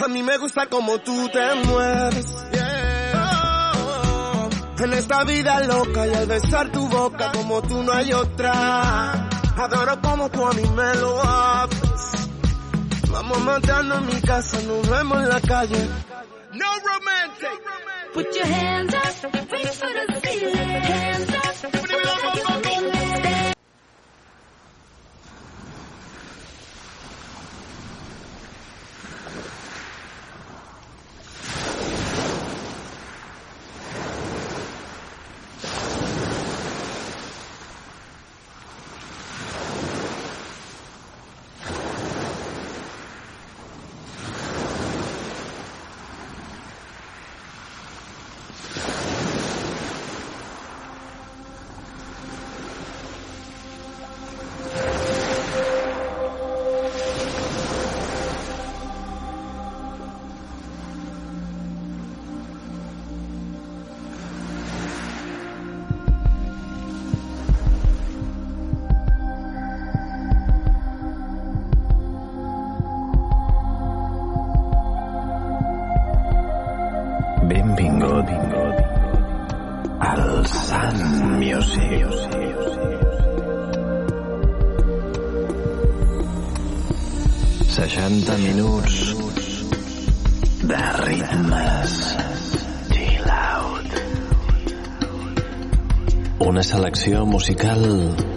A mí me gusta como tú te mueves. Oh, en esta vida loca y al besar tu boca como tú no hay otra. Adoro como tú a mí me lo haces. Vamos matando en mi casa, nos vemos en la calle. No romantic. Put your hands up, reach for the ceiling. Hands up. Selecció musical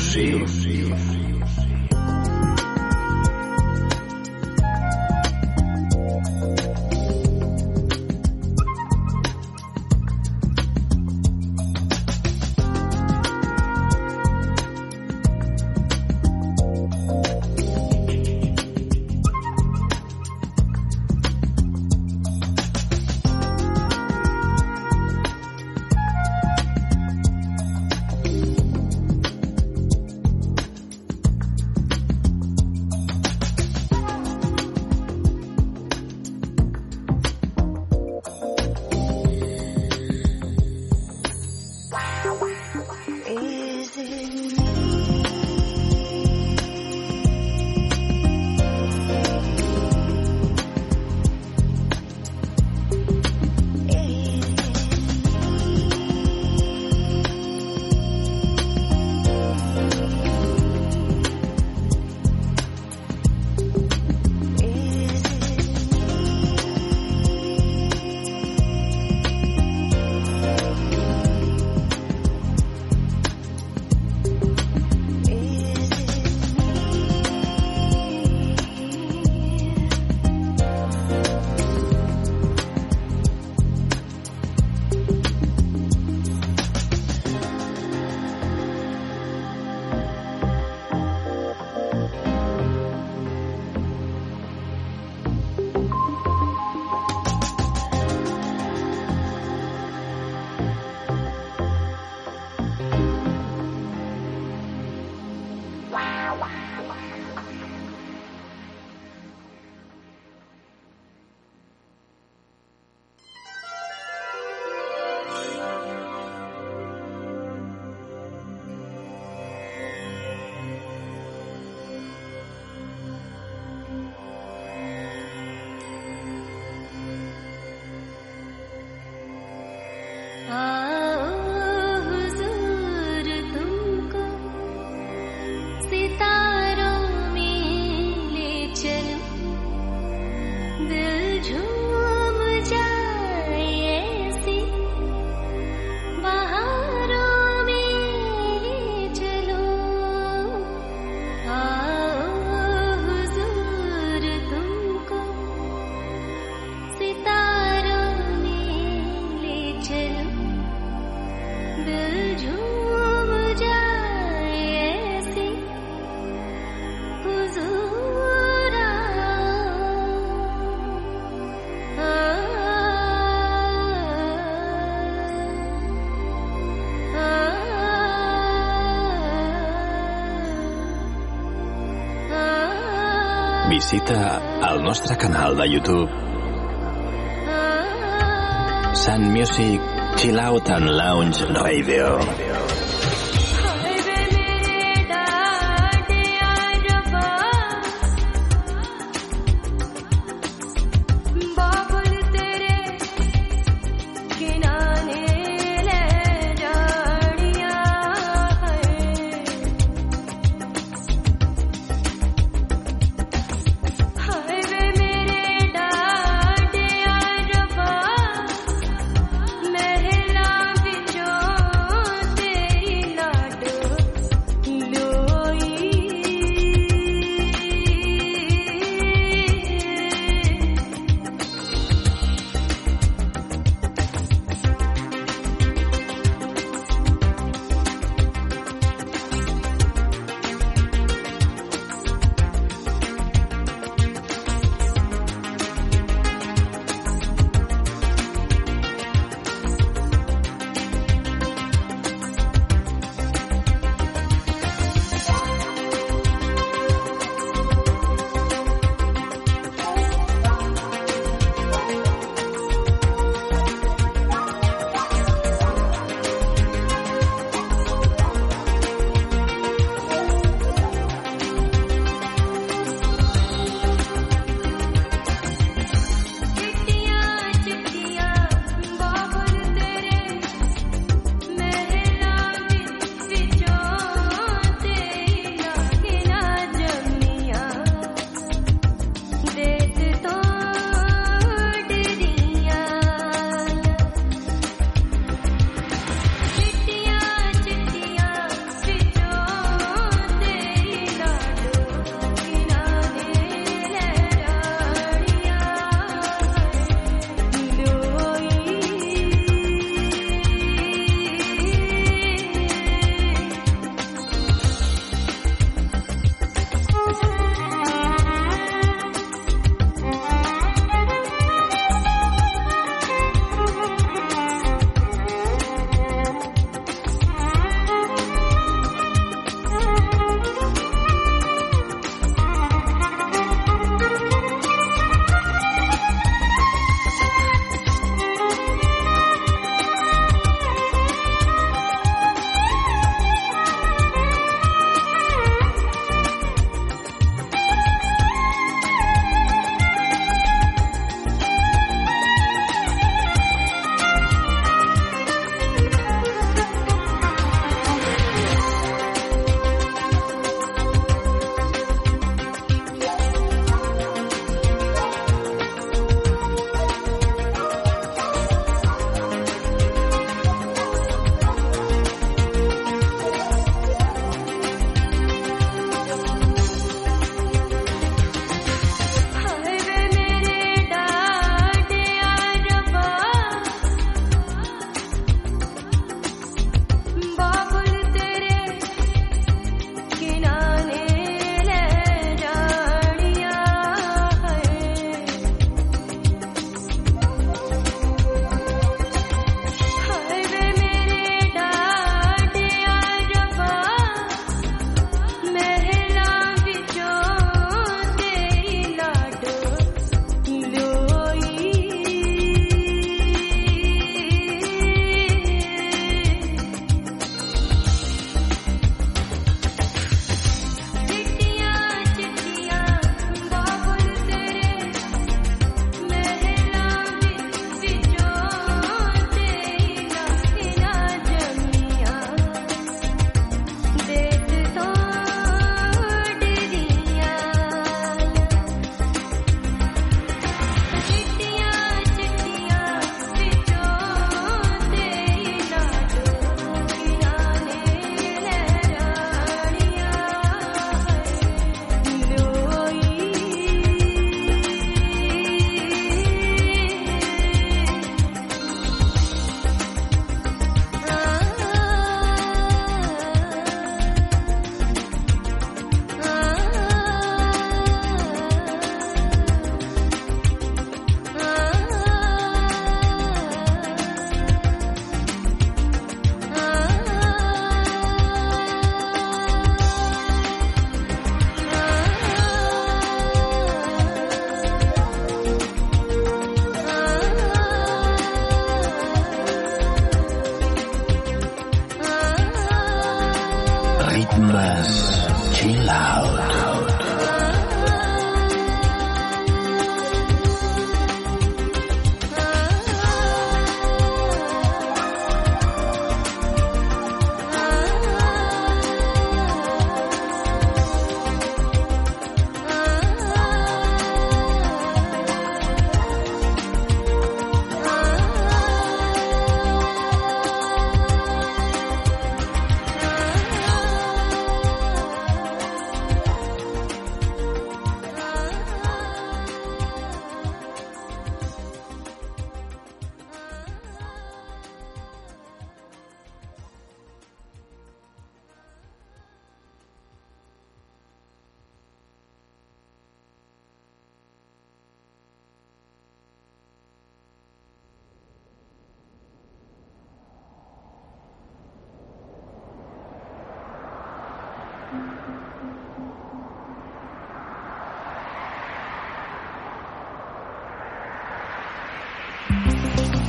Hiroshima. visita al nostre canal de YouTube Sun Music Chill Out and Lounge Radio.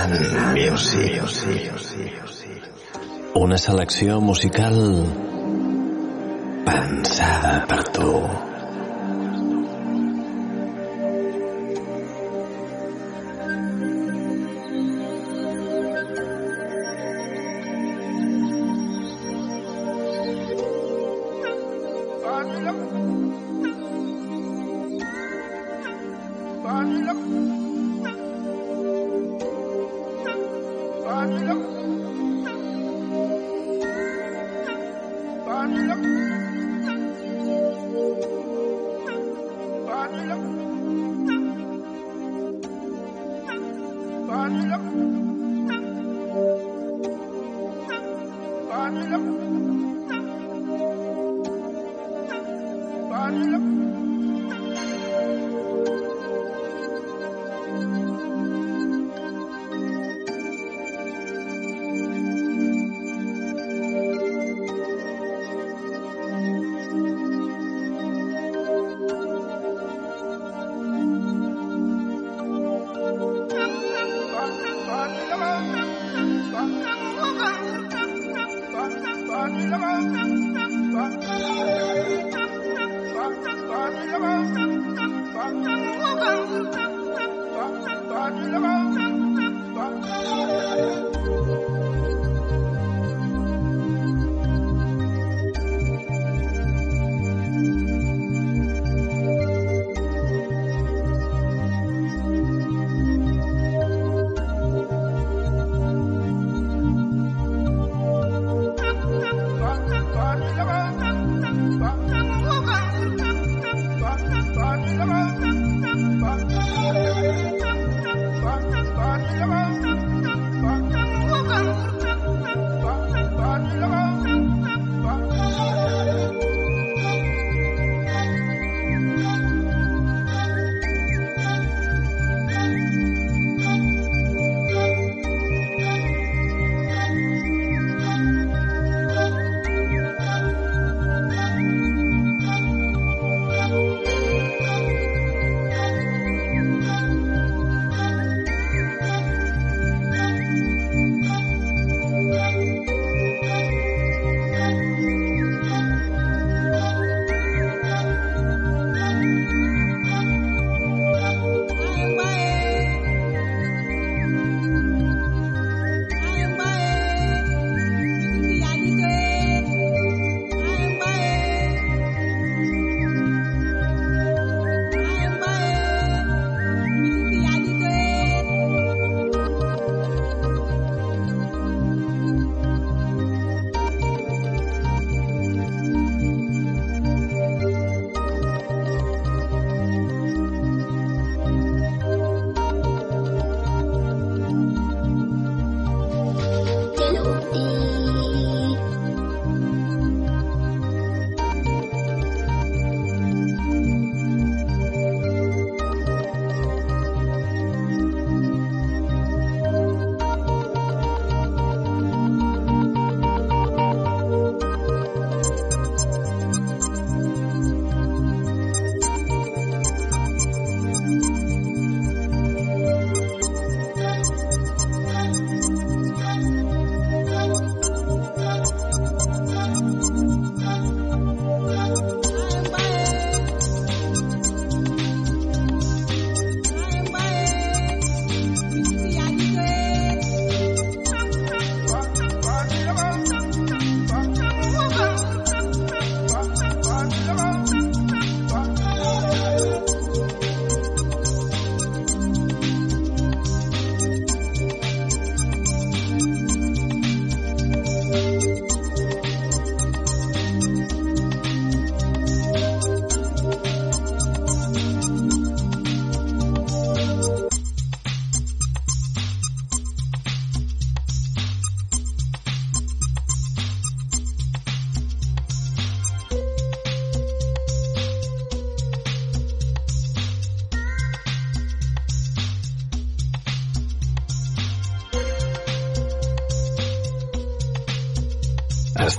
Sun Music. Una selecció musical pensada per tu.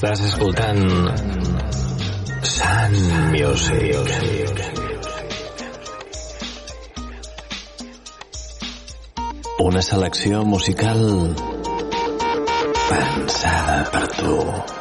Estàs escoltant Sun Music. Una selecció musical pensada per tu.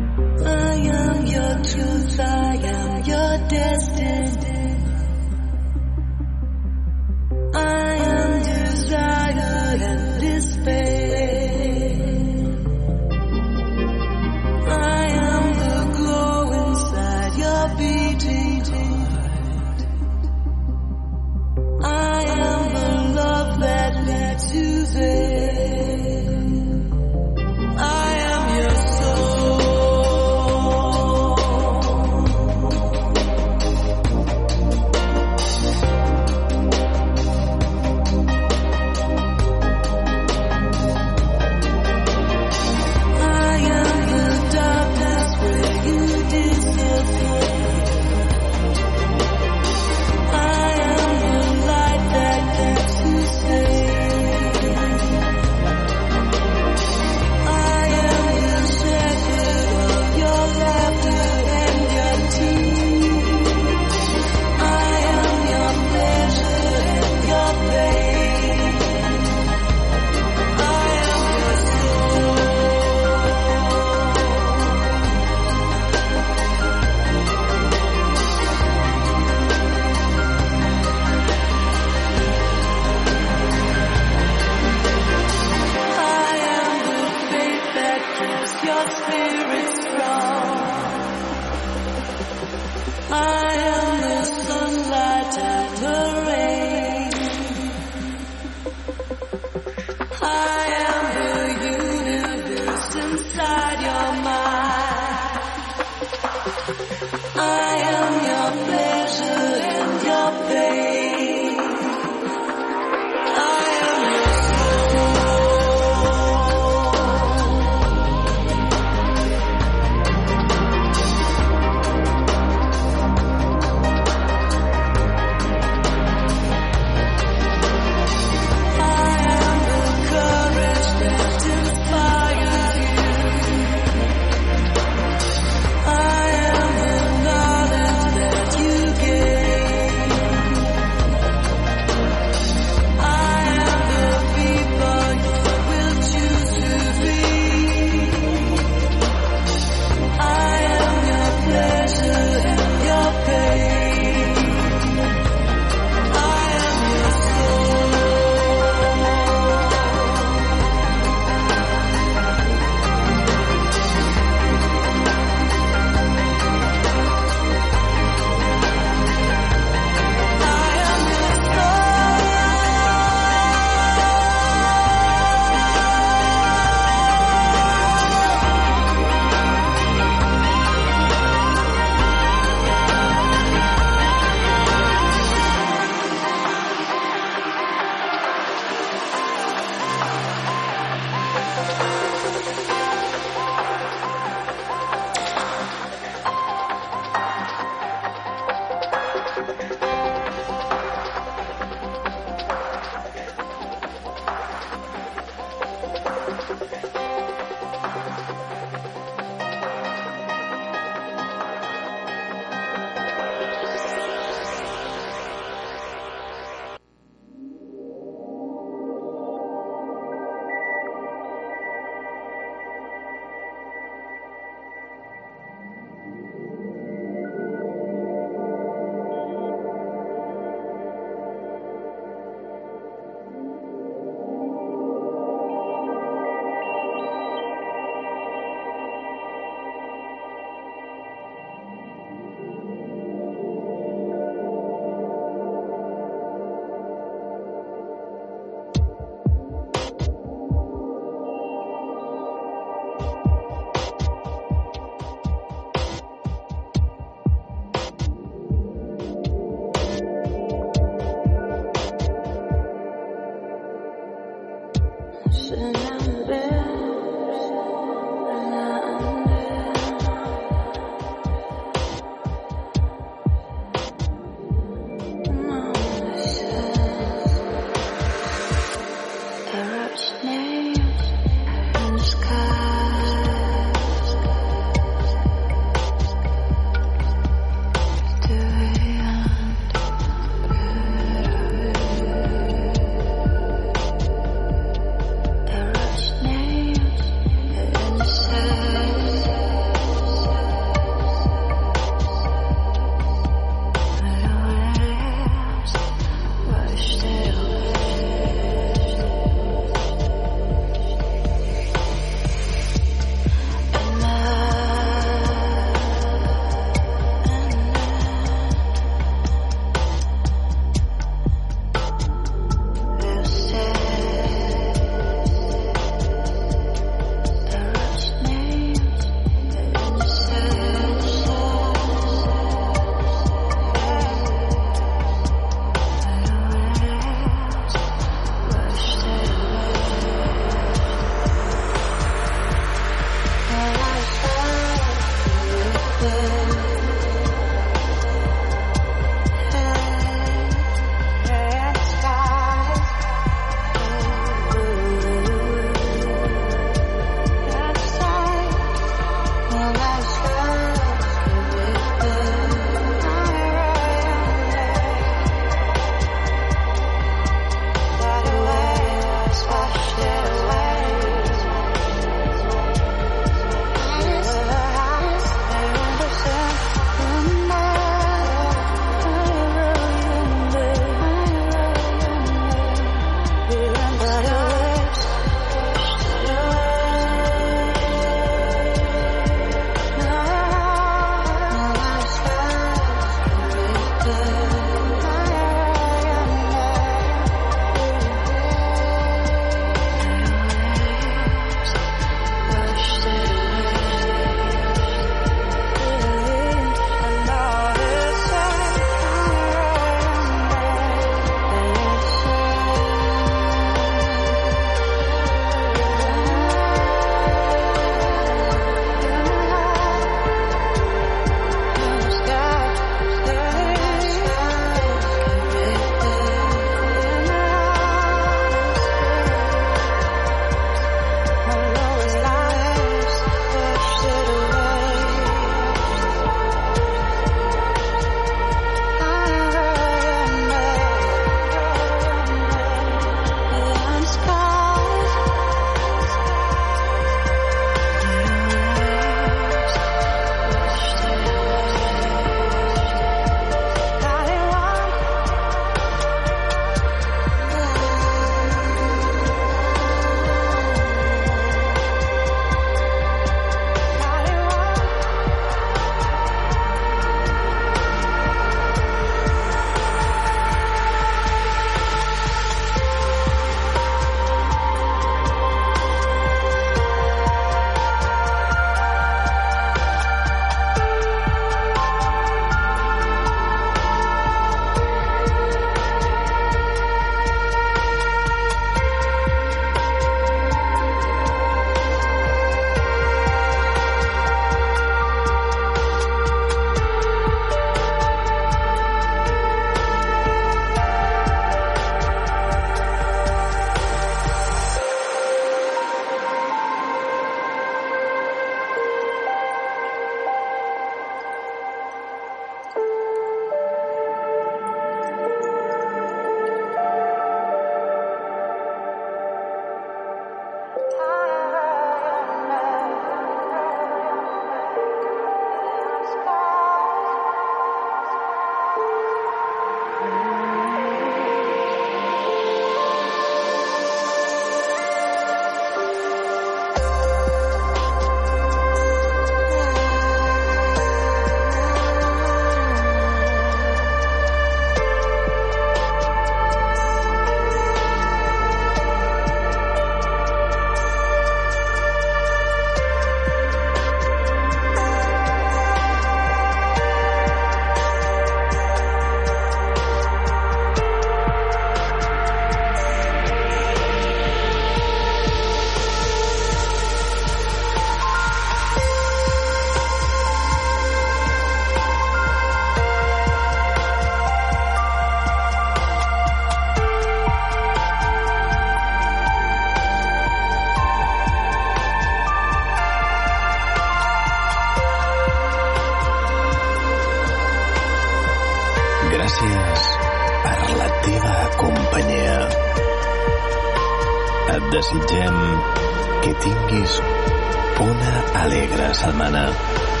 Una alegre setmana.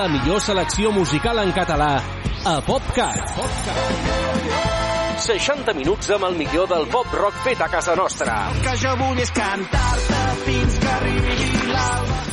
La millor selecció musical en català a PopCat. 60 minuts amb el millor del pop rock fet a casa nostra. El que jo vull és cantar-te